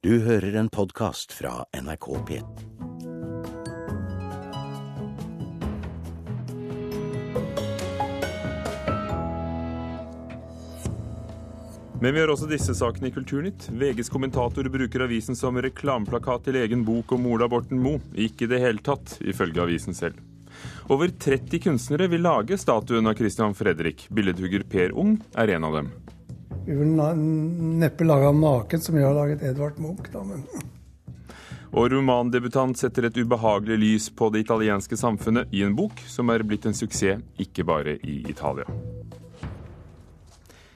Du hører en podkast fra NRK P1. Men vi har også disse sakene i Kulturnytt. VGs kommentator bruker avisen som reklameplakat til egen bok om Ola Borten Moe. Ikke i det hele tatt, ifølge avisen selv. Over 30 kunstnere vil lage statuen av Christian Fredrik. Billedhugger Per Ung er en av dem. Vi vil neppe lage ham naken, som vi har laget Edvard Munch, da, men Og romandebutant setter et ubehagelig lys på det italienske samfunnet i en bok som er blitt en suksess, ikke bare i Italia.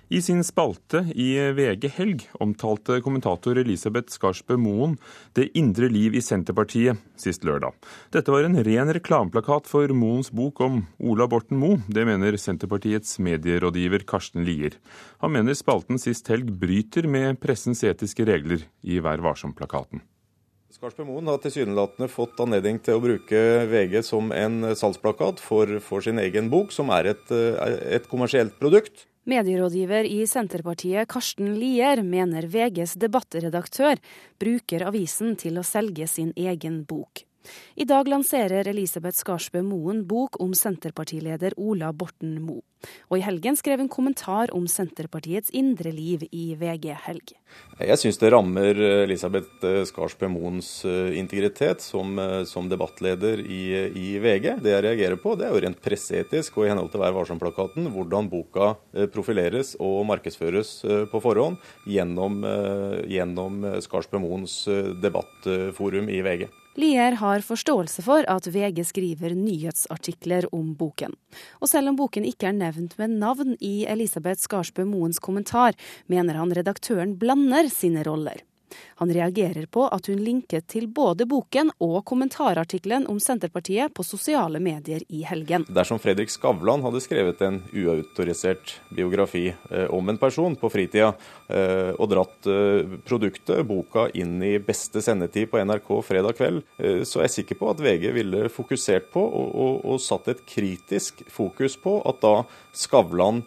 I sin spalte i VG Helg omtalte kommentator Elisabeth Skarsbø Moen det indre liv i Senterpartiet sist lørdag. Dette var en ren reklameplakat for Moens bok om Ola Borten Moe. Det mener Senterpartiets medierådgiver Karsten Lier. Han mener spalten sist helg bryter med pressens etiske regler i Vær varsom-plakaten. Skarsbø Moen har tilsynelatende fått anledning til å bruke VG som en salgsplakat for, for sin egen bok, som er et, et kommersielt produkt. Medierådgiver i Senterpartiet Karsten Lier mener VGs debattredaktør bruker avisen til å selge sin egen bok. I dag lanserer Elisabeth Skarsbø Moen bok om senterpartileder Ola Borten Moe. Og i helgen skrev hun kommentar om Senterpartiets indre liv i VG Helg. Jeg syns det rammer Elisabeth Skarsbø Moens integritet som, som debattleder i, i, VG. Det jeg reagerer på, det er jo rent presseetisk og i henhold til Vær varsom-plakaten hvordan boka profileres og markedsføres på forhånd gjennom, gjennom Skarsbø Moens debattforum i VG. Lier har forståelse for at VG skriver nyhetsartikler om boken. Og selv om boken ikke er nevnt med navn i Elisabeth Skarsbø Moens kommentar, mener han redaktøren blander sine roller. Han reagerer på at hun linket til både boken og kommentarartikkelen om Senterpartiet på sosiale medier i helgen. Dersom Fredrik Skavlan hadde skrevet en uautorisert biografi eh, om en person på fritida, eh, og dratt eh, produktet, boka, inn i beste sendetid på NRK fredag kveld, så er jeg sikker på at VG ville fokusert på og, og, og satt et kritisk fokus på at da Skavlan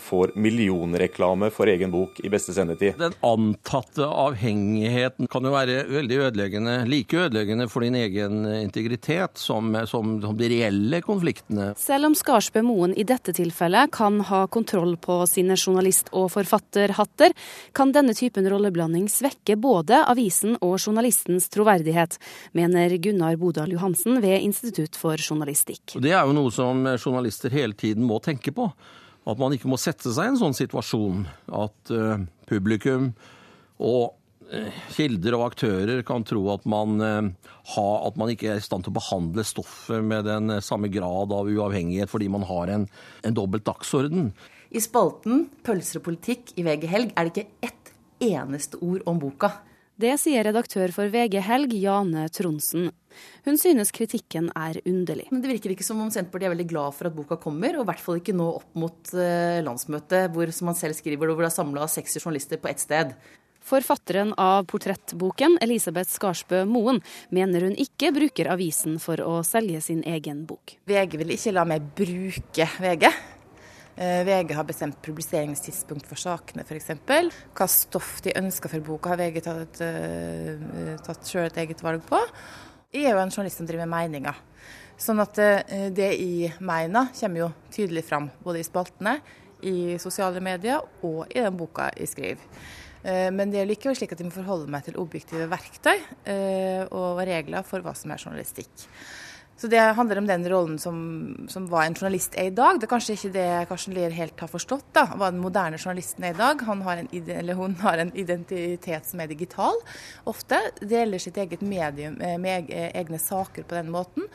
får millionreklame for egen bok i beste sendetid. Den antatte avhengigheten kan jo være veldig ødeleggende, like ødeleggende for din egen integritet som, som, som de reelle konfliktene. Selv om Skarsbø Moen i dette tilfellet kan ha kontroll på sine journalist- og forfatterhatter, kan denne typen rolleblanding svekke både avisen og journalistens troverdighet, mener Gunnar Bodal Johansen ved Institutt for journalistikk. Det er jo noe som journalister hele tiden må tenke på. At man ikke må sette seg i en sånn situasjon at uh, publikum og uh, kilder og aktører kan tro at man, uh, at man ikke er i stand til å behandle stoffet med den samme grad av uavhengighet fordi man har en, en dobbelt dagsorden. I spalten 'Pølser og politikk' i VG Helg er det ikke ett eneste ord om boka. Det sier redaktør for VG Helg, Jane Tronsen. Hun synes kritikken er underlig. Men Det virker ikke som om Senterpartiet er veldig glad for at boka kommer, og i hvert fall ikke nå opp mot landsmøtet, hvor som man selv skriver, hvor det er samla 60 journalister på ett sted. Forfatteren av portrettboken, Elisabeth Skarsbø Moen, mener hun ikke bruker avisen for å selge sin egen bok. VG vil ikke la meg bruke VG. VG har bestemt publiseringstidspunkt for sakene, f.eks. Hva stoff de ønsker for boka, har VG tatt, tatt sjøl et eget valg på. Jeg er jo en journalist som driver med meninger. Sånn at det jeg mener, kommer jo tydelig fram både i spaltene, i sosiale medier og i den boka jeg skriver. Men det er likevel slik at jeg må forholde meg til objektive verktøy og regler for hva som er journalistikk. Så det handler om den rollen som, som hva en journalist er i dag. Det er kanskje ikke det Karsten Lier helt har forstått, da, hva den moderne journalisten er i dag. Han har en, eller hun har en identitet som er digital, ofte. Deler sitt eget medium med egne saker på den måten.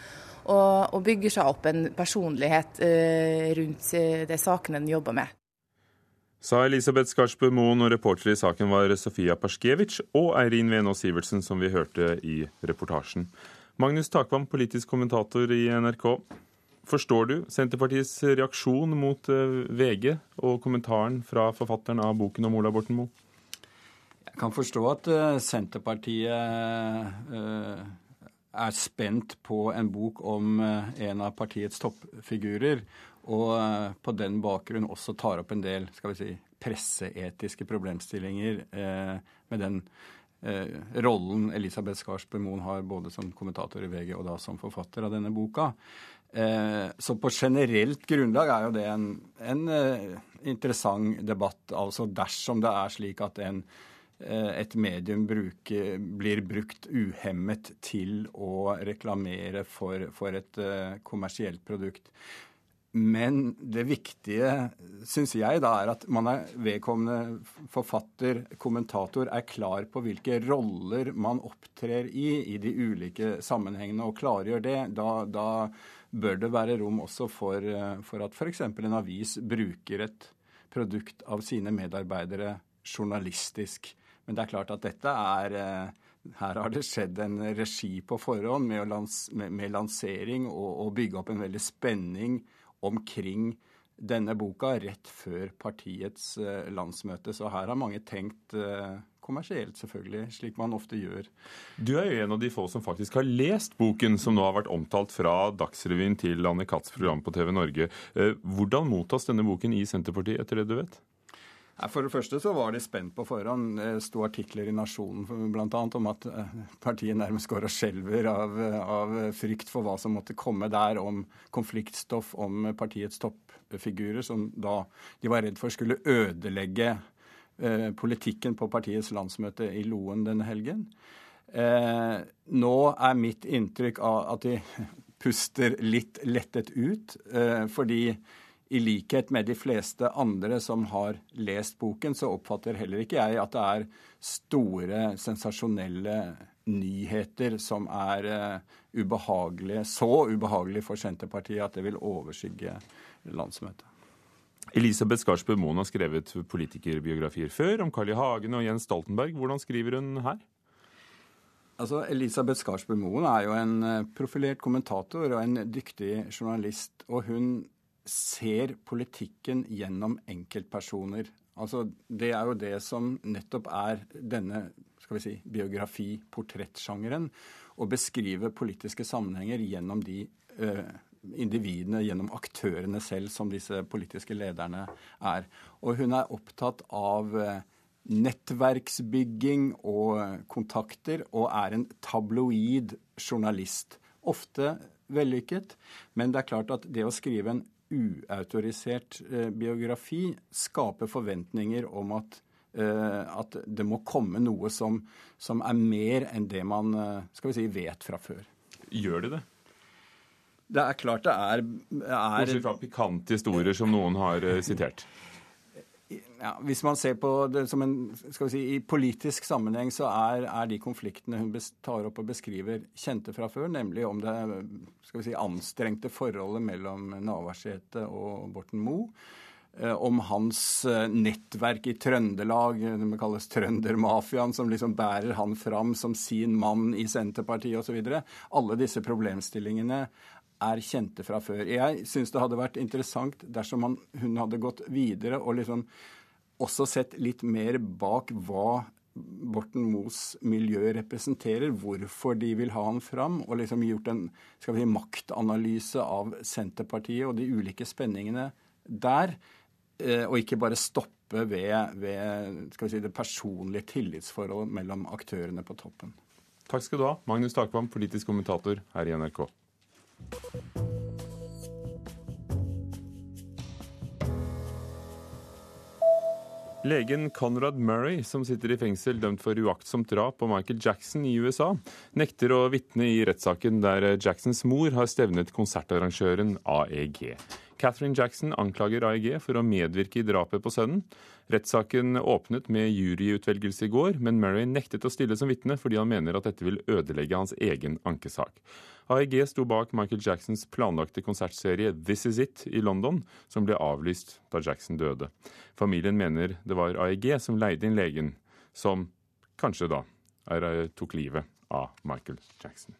Og, og bygger seg opp en personlighet eh, rundt de sakene den jobber med. Sa Elisabeth Skarsbø Moen, og reportere i saken var Sofia Pasjkevic og Eirin Venås Sivertsen, som vi hørte i reportasjen. Magnus Takvam, politisk kommentator i NRK. Forstår du Senterpartiets reaksjon mot VG og kommentaren fra forfatteren av boken om Ola Borten Moe? Jeg kan forstå at Senterpartiet er spent på en bok om en av partiets toppfigurer, og på den bakgrunn også tar opp en del skal vi si, presseetiske problemstillinger med den eh, rollen Elisabeth Skarsbø Moen har både som kommentator i VG og da som forfatter av denne boka. Eh, så på generelt grunnlag er jo det en, en eh, interessant debatt. Altså dersom det er slik at en, eh, et medium bruker, blir brukt uhemmet til å reklamere for, for et eh, kommersielt produkt. Men det viktige, syns jeg, da er at man er vedkommende forfatter, kommentator, er klar på hvilke roller man opptrer i i de ulike sammenhengene, og klargjør det. Da, da bør det være rom også for, for at f.eks. en avis bruker et produkt av sine medarbeidere journalistisk. Men det er klart at dette er her har det skjedd en regi på forhånd med, lans, med, med lansering og, og bygge opp en veldig spenning omkring denne boka rett før partiets eh, landsmøte. Så her har mange tenkt eh, kommersielt, selvfølgelig, slik man ofte gjør. Du er jo en av de få som faktisk har lest boken, som nå har vært omtalt fra Dagsrevyen til Anne Katz program på TV Norge. Eh, hvordan mottas denne boken i Senterpartiet, etter det du vet? For det første så var de spent på forhånd. Det sto artikler i Nasjonen bl.a. om at eh, partiet nærmest går og skjelver av, av, frykt for hva som måtte komme der, om konfliktstoff om partiets toppfigurer, som da de var redd for skulle ødelegge eh, politikken på partiets landsmøte i Loen denne helgen. Eh, nå er mitt inntrykk av at de puster litt lettet ut, eh, fordi i likhet med de fleste andre som har lest boken, så oppfatter heller ikke jeg at det er store, sensasjonelle nyheter som er uh, ubehagelige, så ubehagelige for Senterpartiet at det vil overskygge landsmøtet. Elisabeth Skarsbø Moen har skrevet politikerbiografier før, om Carl I. Hagen og Jens Stoltenberg. Hvordan skriver hun her? Altså, Elisabeth Skarsbø Moen er jo en eh, profilert kommentator og en dyktig journalist. Og hun ser politikken gjennom enkeltpersoner. Altså, Det er jo det som nettopp er denne skal vi si, biografi-portrettsjangeren. Å beskrive politiske sammenhenger gjennom de uh, individene, gjennom aktørene selv, som disse politiske lederne er. Og hun er opptatt av uh, nettverksbygging og kontakter, og er en tabloid journalist. Ofte vellykket, men det er klart at det å skrive en uautorisert eh, biografi skaper forventninger om at, eh, at det må komme noe som, som, er mer enn det man eh, skal vi si, vet fra før. Gjør det det? Det er klart det er, er Bortsett fra pikante historier som noen har sitert ja, Hvis man ser på det som en skal vi si, I politisk sammenheng så er, er de konfliktene hun tar opp og beskriver, kjente fra før. Nemlig om det skal vi si, anstrengte forholdet mellom Navarsete og Borten Moe. Eh, om hans eh, nettverk i Trøndelag, det kalles trøndermafiaen, som liksom bærer han fram som sin mann i Senterpartiet osv. Alle disse problemstillingene er kjente fra før. Jeg syns det hadde vært interessant dersom han, hun hadde gått videre og liksom også sett litt mer bak hva Borten Moes miljø representerer, hvorfor de vil ha han fram, og liksom gjort en skal vi si, maktanalyse av Senterpartiet og de ulike spenningene der. Eh, og ikke bare stoppe ved, ved si, det personlige tillitsforholdet mellom aktørene på toppen. Takk skal du ha, Magnus Takvam, politisk kommentator her i NRK. Legen Conrad Murray, som sitter i fengsel dømt for uaktsomt drap på Michael Jackson i USA, nekter å vitne i rettssaken der Jacksons mor har stevnet konsertarrangøren AEG. Catherine Jackson anklager AEG for å medvirke i drapet på sønnen. Rettssaken åpnet med juryutvelgelse i går, men Murray nektet å stille som vitne fordi han mener at dette vil ødelegge hans egen ankesak. AEG sto bak Michael Jacksons planlagte konsertserie This Is It i London, som ble avlyst da Jackson døde. Familien mener det var AEG som leide inn legen, som kanskje da er, tok livet av Michael Jackson.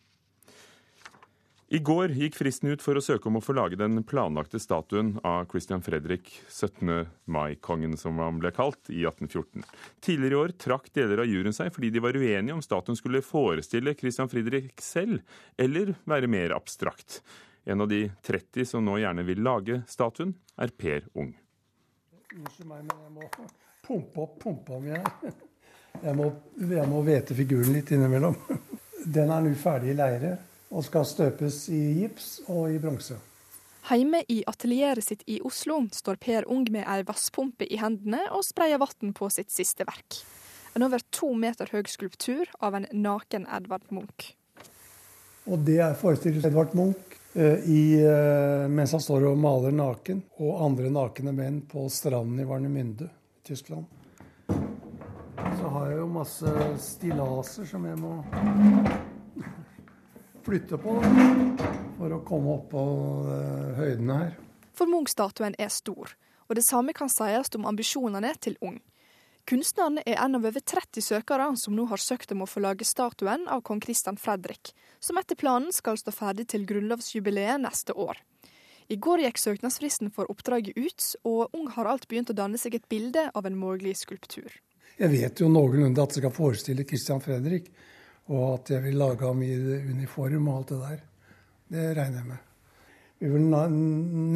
I går gikk fristen ut for å søke om å få lage den planlagte statuen av Christian Fredrik, 17. mai-kongen som han ble kalt, i 1814. Tidligere i år trakk deler av juryen seg fordi de var uenige om statuen skulle forestille Christian Fredrik selv, eller være mer abstrakt. En av de 30 som nå gjerne vil lage statuen, er Per Ung. Unnskyld meg, men jeg må pumpe opp pumpa mi her. Jeg må, jeg må vete figuren litt innimellom. Den er nå ferdig i leire og skal støpes i gips og i bronse. Hjemme i atelieret sitt i Oslo står Per Ung med ei vasspumpe i hendene og sprayer vann på sitt siste verk. En over to meter høy skulptur av en naken Edvard Munch. Og det er forestiller Edvard Munch eh, i, eh, mens han står og maler naken, og andre nakne menn på stranden i Warnemünde, Tyskland. Så har jeg jo masse stillaser som jeg må flytte på da, for å komme opp på uh, høydene her. For Munch-statuen er stor, og det samme kan sies om ambisjonene til Ung. Kunstneren er en av over 30 søkere som nå har søkt om å få lage statuen av kong Christian Fredrik, som etter planen skal stå ferdig til grunnlovsjubileet neste år. I går gikk søknadsfristen for oppdraget ut, og Ung har alt begynt å danne seg et bilde av en mulig skulptur. Jeg vet jo noenlunde at det skal forestille Christian Fredrik, og at jeg vil lage ham i uniform og alt det der. Det regner jeg med. Vi vil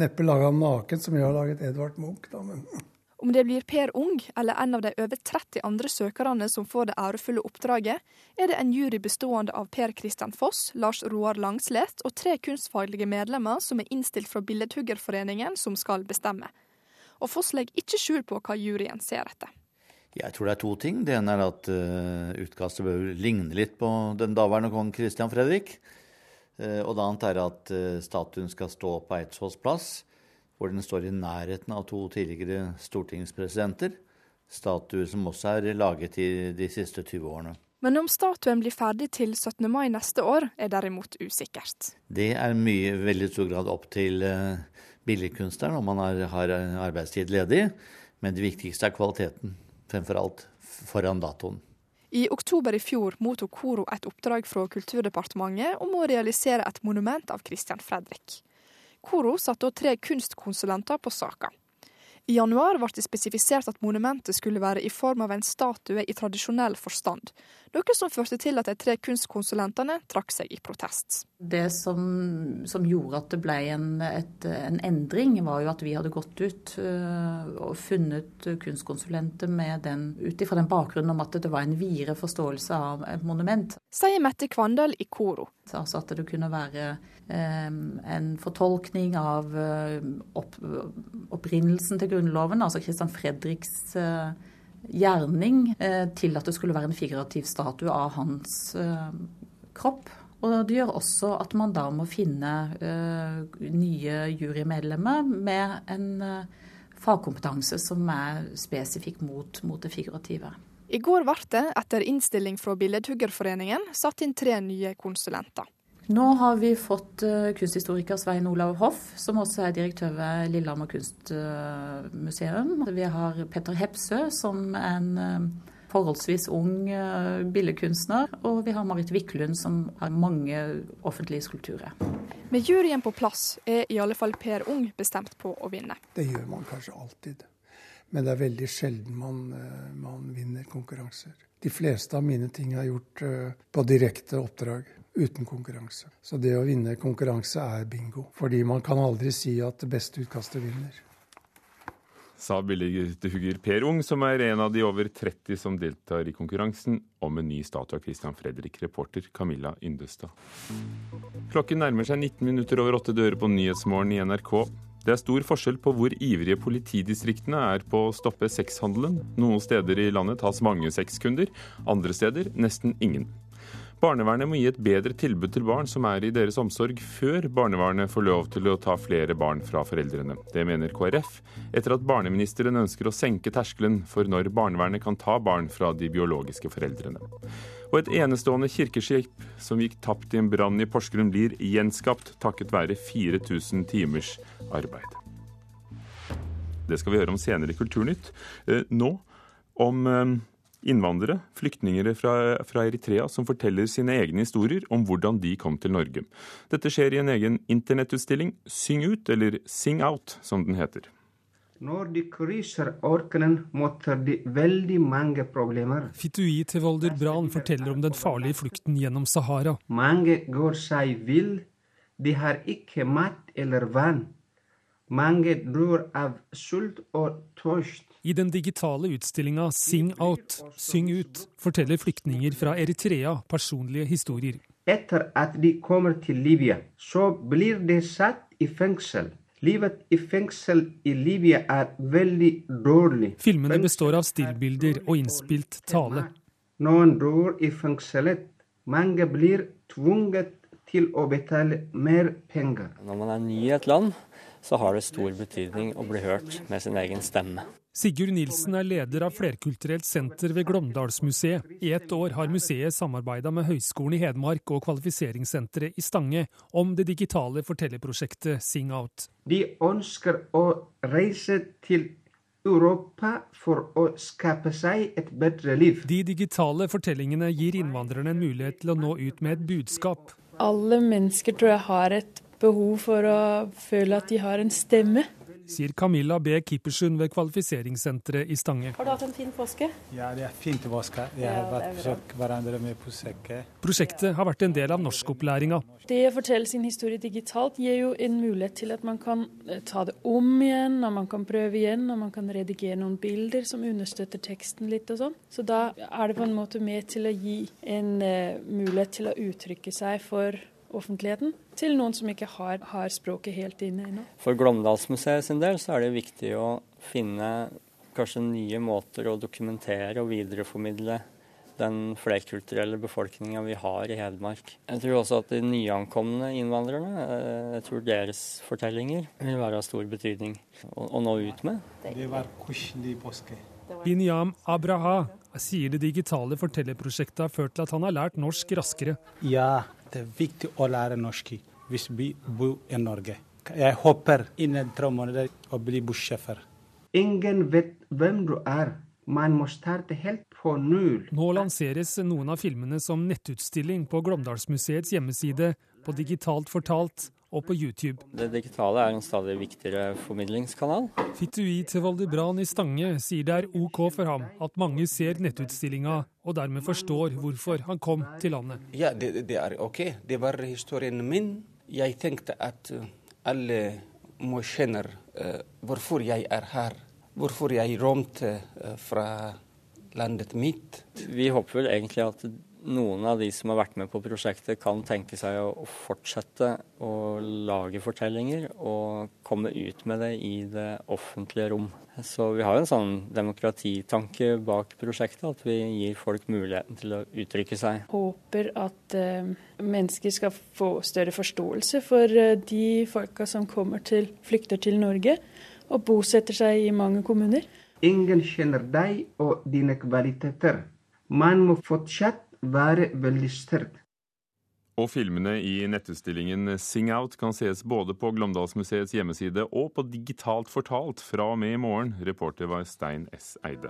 neppe lage ham naken, som jeg har laget Edvard Munch, da, men Om det blir Per Ung eller en av de over 30 andre søkerne som får det ærefulle oppdraget, er det en jury bestående av Per Kristian Foss, Lars Roar Langslet og tre kunstfaglige medlemmer som er innstilt fra Billedhuggerforeningen, som skal bestemme. Og Foss legger ikke skjul på hva juryen ser etter. Jeg tror det er to ting. Det ene er at uh, utkastet bør ligne litt på den daværende kong Christian Fredrik. Uh, og det annet er at uh, statuen skal stå på Eidsvolls plass, hvor den står i nærheten av to tidligere stortingspresidenter. Statuer som også er laget i de siste 20 årene. Men om statuen blir ferdig til 17. mai neste år, er derimot usikkert. Det er mye, veldig stor grad opp til billedkunstneren om han har, har arbeidstid ledig. Men det viktigste er kvaliteten fremfor alt foran datoen. I oktober i fjor mottok Koro et oppdrag fra Kulturdepartementet om å realisere et monument av Christian Fredrik. Koro satte tre kunstkonsulenter på saka. I januar ble det spesifisert at monumentet skulle være i form av en statue i tradisjonell forstand, noe som førte til at de tre kunstkonsulentene trakk seg i protest. Det som, som gjorde at det ble en, et, en, endring, var jo at vi hadde gått ut uh, og funnet kunstkonsulenter med den, ut ifra den bakgrunnen om at det var en videre forståelse av et monument. Sier Mette Kvandal i Koro. Altså at det kunne være en fortolkning av opp, opprinnelsen til Grunnloven, altså Christian Fredriks gjerning, til at det skulle være en figurativ statue av hans kropp. Og det gjør også at man da må finne nye jurymedlemmer med en fagkompetanse som er spesifikk mot, mot det figurative. I går ble det, etter innstilling fra Billedhuggerforeningen, satt inn tre nye konsulenter. Nå har vi fått uh, kunsthistoriker Svein Olav Hoff, som også er direktør ved Lillehammer kunstmuseum. Vi har Petter Hepsø, som er en uh, forholdsvis ung billedkunstner. Og vi har Marit Wiklund, som har mange offentlige skulpturer. Med juryen på plass er i alle fall Per Ung bestemt på å vinne. Det gjør man kanskje alltid. Men det er veldig sjelden man, man vinner konkurranser. De fleste av mine ting er gjort på direkte oppdrag uten konkurranse. Så det å vinne konkurranse er bingo. Fordi man kan aldri si at det beste utkastet vinner. Sa billedhugger Per Ung, som er en av de over 30 som deltar i konkurransen om en ny statue av Christian Fredrik, reporter Camilla Yndestad. Klokken nærmer seg 19 minutter over åtte dører på Nyhetsmorgen i NRK. Det er stor forskjell på hvor ivrige politidistriktene er på å stoppe sexhandelen. Noen steder i landet tas mange sexkunder, andre steder nesten ingen. Barnevernet må gi et bedre tilbud til barn som er i deres omsorg, før barnevernet får lov til å ta flere barn fra foreldrene. Det mener KrF, etter at barneministeren ønsker å senke terskelen for når barnevernet kan ta barn fra de biologiske foreldrene. Og et enestående kirkeskip som gikk tapt i en brann i Porsgrunn, blir gjenskapt takket være 4000 timers arbeid. Det skal vi høre om senere i Kulturnytt. Eh, nå om eh, innvandrere, flyktninger fra, fra, Eritrea, som forteller sine egne historier om hvordan de kom til Norge. Dette skjer i en egen internettutstilling, Syng ut, eller Sing out, som den heter. Når de krysser orkenen, møter de veldig mange problemer. Fitui Tevolder Bran forteller om den farlige flukten gjennom Sahara. Mange går seg vill. De har ikke mat eller vann. Mange dør av sult og tørst. I den digitale utstillinga Sing Out, Syng ut, forteller flyktninger fra Eritrea personlige historier. Etter at de kommer til Libya, så blir de satt i fengsel. Livet i fengsel i Libya er veldig dårlig. Filmene består av stillbilder og innspilt tale. Noen dør i fengselet. Mange blir tvunget til å betale mer penger. Når man er ny i et land, så har det stor betydning å bli hørt med sin egen stemme. Sigurd Nilsen er leder av Flerkulturelt senter ved Glåmdalsmuseet. I ett år har museet samarbeida med Høgskolen i Hedmark og Kvalifiseringssenteret i Stange om det digitale fortellerprosjektet Sing Out. De ønsker å reise til Europa for å skape seg et bedre liv. De digitale fortellingene gir innvandrerne en mulighet til å nå ut med et budskap. Alle mennesker tror jeg har et behov for å føle at de har en stemme sier Camilla B. Kippersund ved Kvalifiseringssenteret i Stange. Har du hatt en fin påske? Ja, det er fint påske. Jeg har vært besøkt hverandre med påske. Prosjektet har vært en del av norskopplæringa. Det å fortelle sin historie digitalt gir jo en mulighet til at man kan eh, ta det om igjen, og man kan prøve igjen, og man kan redigere noen bilder som understøtter teksten litt og sånn. Så da er det på en måte med til å gi en uh, mulighet til å uttrykke seg for offentligheten til noen som ikke har, har språket helt inne ennå. For Glåmdalsmuseet sin del så er det viktig å finne kanskje nye måter å dokumentere og videreformidle den flerkulturelle befolkninga vi har i Hedmark. Jeg tror også at de nyankomne innvandrerne, eh, jeg tror deres fortellinger vil være av stor betydning å, å nå ut med. Det var koselig påske. Binyam Abraha sier det digitale fortellerprosjektet har ført til at han har lært norsk raskere. Ja, det er viktig å lære norsk hvis vi bor i Norge. Jeg håper innen tre måneder å bli bussjåfør. Ingen vet hvem du er. Man må starte helt på null. Nå lanseres noen av filmene som nettutstilling på Glåmdalsmuseets hjemmeside, på Digitalt fortalt og på YouTube. Det digitale er en stadig viktigere formidlingskanal. Fitui Tevaldi Bran i Stange sier det er OK for ham at mange ser nettutstillinga og dermed forstår hvorfor han kom til landet. Ja, det, det er OK. Det var historien min. Jeg tenkte at eh, alle må kjenne uh, hvorfor jeg er her. Hvorfor jeg rømte uh, fra landet mitt. Vi håper vel egentlig at noen av de som har vært med på prosjektet, kan tenke seg å fortsette å lage fortellinger og komme ut med det i det offentlige rom. Så vi har en sånn demokratitanke bak prosjektet, at vi gir folk muligheten til å uttrykke seg. Håper at uh, mennesker skal få større forståelse for uh, de folka som kommer til, flykter til Norge og bosetter seg i mange kommuner. Ingen kjenner deg og dine kvaliteter. Man må fortsatt være veldig sterk. Og filmene i nettutstillingen Sing Out kan ses både på Glåmdalsmuseets hjemmeside og på Digitalt fortalt fra og med i morgen. Reporter var Stein S. Eide.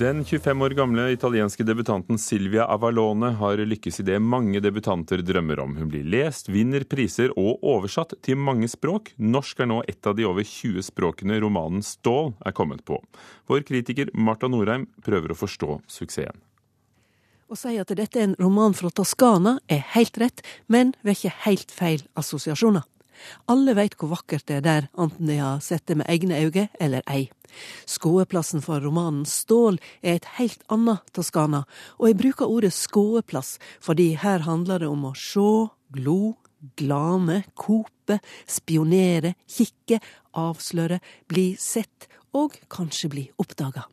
Den 25 år gamle italienske debutanten Silvia Avalone har lykkes i det mange debutanter drømmer om. Hun blir lest, vinner priser og oversatt til mange språk. Norsk er nå et av de over 20 språkene romanen 'Stål' er kommet på. Vår kritiker Marta Norheim prøver å forstå suksessen. Å si at dette er en roman fra Toskana er helt rett, men vekker helt feil assosiasjoner. Alle veit hvor vakkert det er der, enten de har sett det med egne øyne eller ei. Skåeplassen for romanen Stål er et helt annet Toskana, og jeg bruker ordet skåeplass fordi her handler det om å sjå, glo, glane, kope, spionere, kikke, avsløre, bli sett og kanskje bli oppdaga.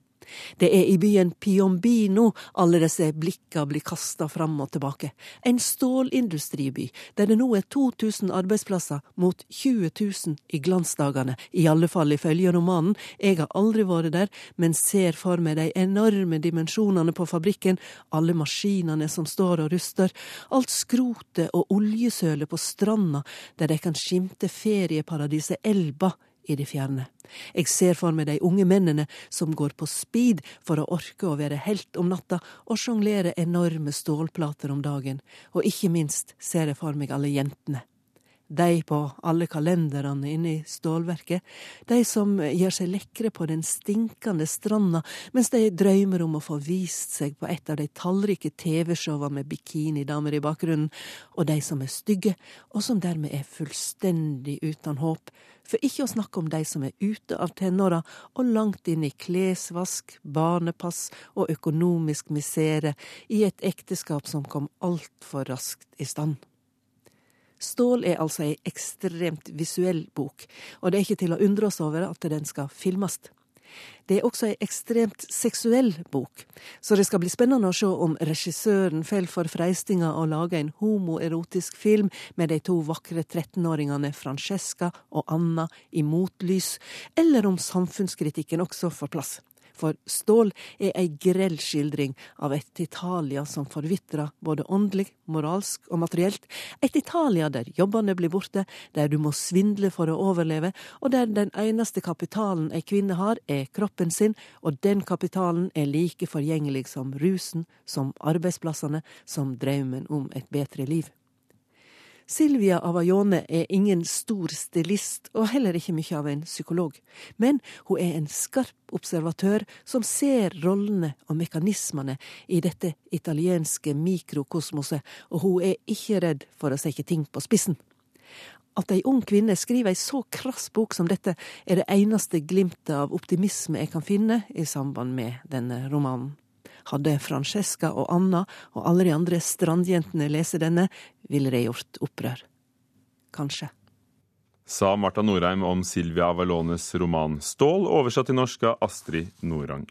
Det er i byen Piombino alle disse blikka blir kasta fram og tilbake. En stålindustriby der det nå er 2000 arbeidsplasser mot 20 000 i glansdagene, i alle fall ifølge romanen. Jeg har aldri vært der, men ser for meg de enorme dimensjonene på fabrikken, alle maskinene som står og ruster, alt skrotet og oljesølet på stranda der de kan skimte ferieparadiset Elba i det fjerne. Jeg ser for meg de unge mennene som går på speed for å orke å være helt om natta og sjonglere enorme stålplater om dagen, og ikke minst ser jeg for meg alle jentene. De på alle kalenderne inne i stålverket, de som gjør seg lekre på den stinkende stranda mens de drømmer om å få vist seg på et av de tallrike TV-showa med bikinidamer i bakgrunnen, og de som er stygge, og som dermed er fullstendig uten håp, for ikke å snakke om de som er ute av tenåra og langt inn i klesvask, barnepass og økonomisk misere i et ekteskap som kom altfor raskt i stand. Stål er altså ei ekstremt visuell bok, og det er ikke til å undre oss over at den skal filmes. Det er også ei ekstremt seksuell bok, så det skal bli spennende å se om regissøren faller for freistinga å lage en homoerotisk film med de to vakre 13-åringene Francesca og Anna i motlys, eller om samfunnskritikken også får plass. For Stål er ei grell skildring av et Italia som forvitrer både åndelig, moralsk og materielt. Et Italia der jobbene blir borte, der du må svindle for å overleve, og der den eneste kapitalen ei kvinne har, er kroppen sin, og den kapitalen er like forgjengelig som rusen, som arbeidsplassene, som drømmen om et bedre liv. Silvia Avajone er ingen stor stilist, og heller ikke mye av en psykolog. Men hun er en skarp observatør som ser rollene og mekanismene i dette italienske mikrokosmoset, og hun er ikke redd for å sette ting på spissen. At ei ung kvinne skriver ei så krass bok som dette, er det eneste glimtet av optimisme jeg kan finne i samband med denne romanen. Hadde Francesca og Anna og alle de andre strandjentene lese denne, ville de gjort opprør. Kanskje. Sa Marta Norheim om Silvia Avalones roman 'Stål', oversatt til norsk av Astrid Norang.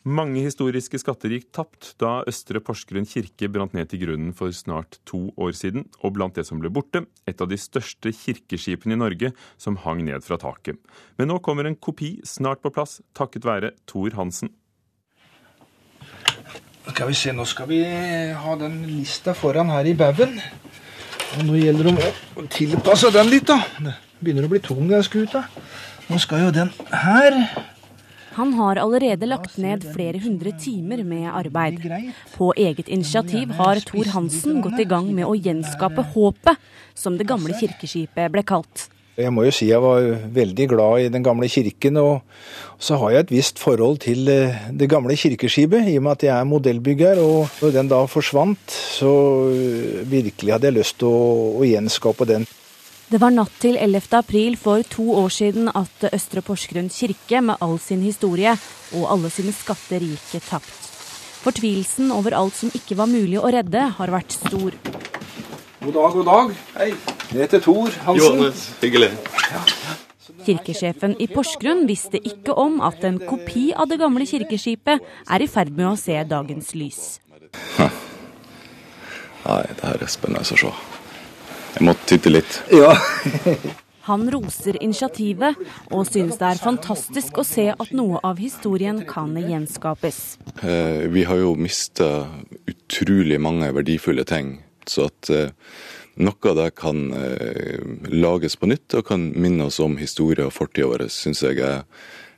Mange historiske skatter gikk tapt da Østre Porsgrunn kirke brant ned til grunnen for snart to år siden, og blant det som ble borte, et av de største kirkeskipene i Norge som hang ned fra taket. Men nå kommer en kopi snart på plass, takket være Thor Hansen. Skal vi se, Nå skal vi ha den lista foran her i baugen. Og Nå gjelder det å tilpasse den litt. da. Det begynner å bli tung, den skuta. Nå skal jo den her. Han har allerede lagt ned flere hundre timer med arbeid. På eget initiativ har Thor Hansen gått i gang med å gjenskape håpet, som det gamle kirkeskipet ble kalt. Jeg må jo si jeg var veldig glad i den gamle kirken, og så har jeg et visst forhold til eh, det gamle kirkeskipet, i og med at jeg er modellbygger. Og når den da forsvant, så eh, virkelig hadde jeg lyst til å, å gjenskape den. Det var natt til 11. april for to år siden at Østre Porsgrunn kirke med all sin historie og alle sine skatter gikk tapt. Fortvilelsen over alt som ikke var mulig å redde, har vært stor. God dag, god dag. Hei. Jeg heter Tor Hansen. Johannes, hyggelig. Kirkesjefen i Porsgrunn visste ikke om at en kopi av det gamle kirkeskipet er i ferd med å se dagens lys. Nei, det her er spennende å se. Jeg må titte litt. Ja. Han roser initiativet og synes det er fantastisk å se at noe av historien kan gjenskapes. Eh, vi har jo mista utrolig mange verdifulle ting. Så at eh, noe av det kan eh, lages på nytt og kan minne oss om historie og fortida vår, syns jeg er,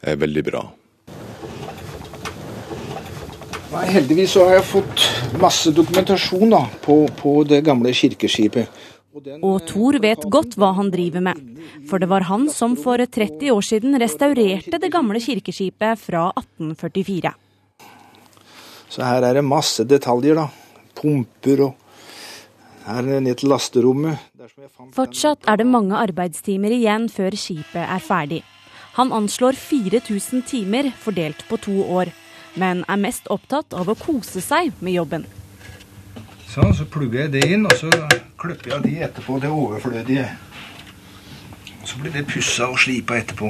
er veldig bra. Nei, heldigvis så har jeg fått masse dokumentasjon da, på, på det gamle kirkeskipet. Og Thor vet godt hva han driver med. For det var han som for 30 år siden restaurerte det gamle kirkeskipet fra 1844. Så her er det masse detaljer, da. Pumper og her ned til lasterommet. Fortsatt er det mange arbeidstimer igjen før skipet er ferdig. Han anslår 4000 timer fordelt på to år, men er mest opptatt av å kose seg med jobben. Sånn, så plugger jeg det inn, og så klipper jeg de etterpå, det overflødige. Og Så blir det pussa og slipa etterpå.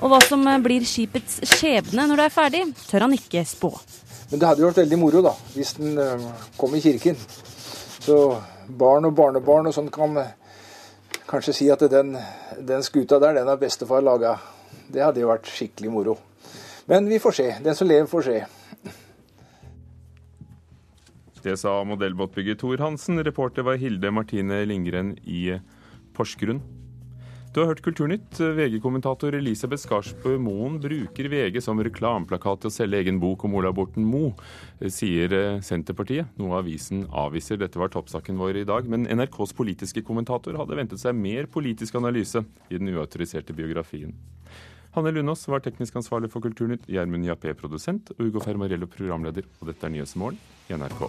Og hva som blir skipets skjebne når det er ferdig, tør han ikke spå. Men det hadde jo vært veldig moro da, hvis den eh, kom i kirken. Så barn og barnebarn og sånn kan kanskje si at den, den skuta der, den har bestefar laga. Det hadde jo vært skikkelig moro. Men vi får se. Den som lever, får se. Det sa modellbåtbygger Thor Hansen. Reporter var Hilde Martine Lindgren i Porsgrunn. Du har hørt Kulturnytt. VG-kommentator Elisabeth Skarsbø Moen bruker VG som reklameplakat til å selge egen bok om Ola Borten Moe, sier eh, Senterpartiet, noe avisen avviser. Dette var toppsaken vår i dag. Men NRKs politiske kommentator hadde ventet seg mer politisk analyse i den uautoriserte biografien. Hanne Lunås var teknisk ansvarlig for Kulturnytt, Gjermund Jappé produsent og Ugo Fermarello programleder. Og dette er Nyhetsmorgen i NRK.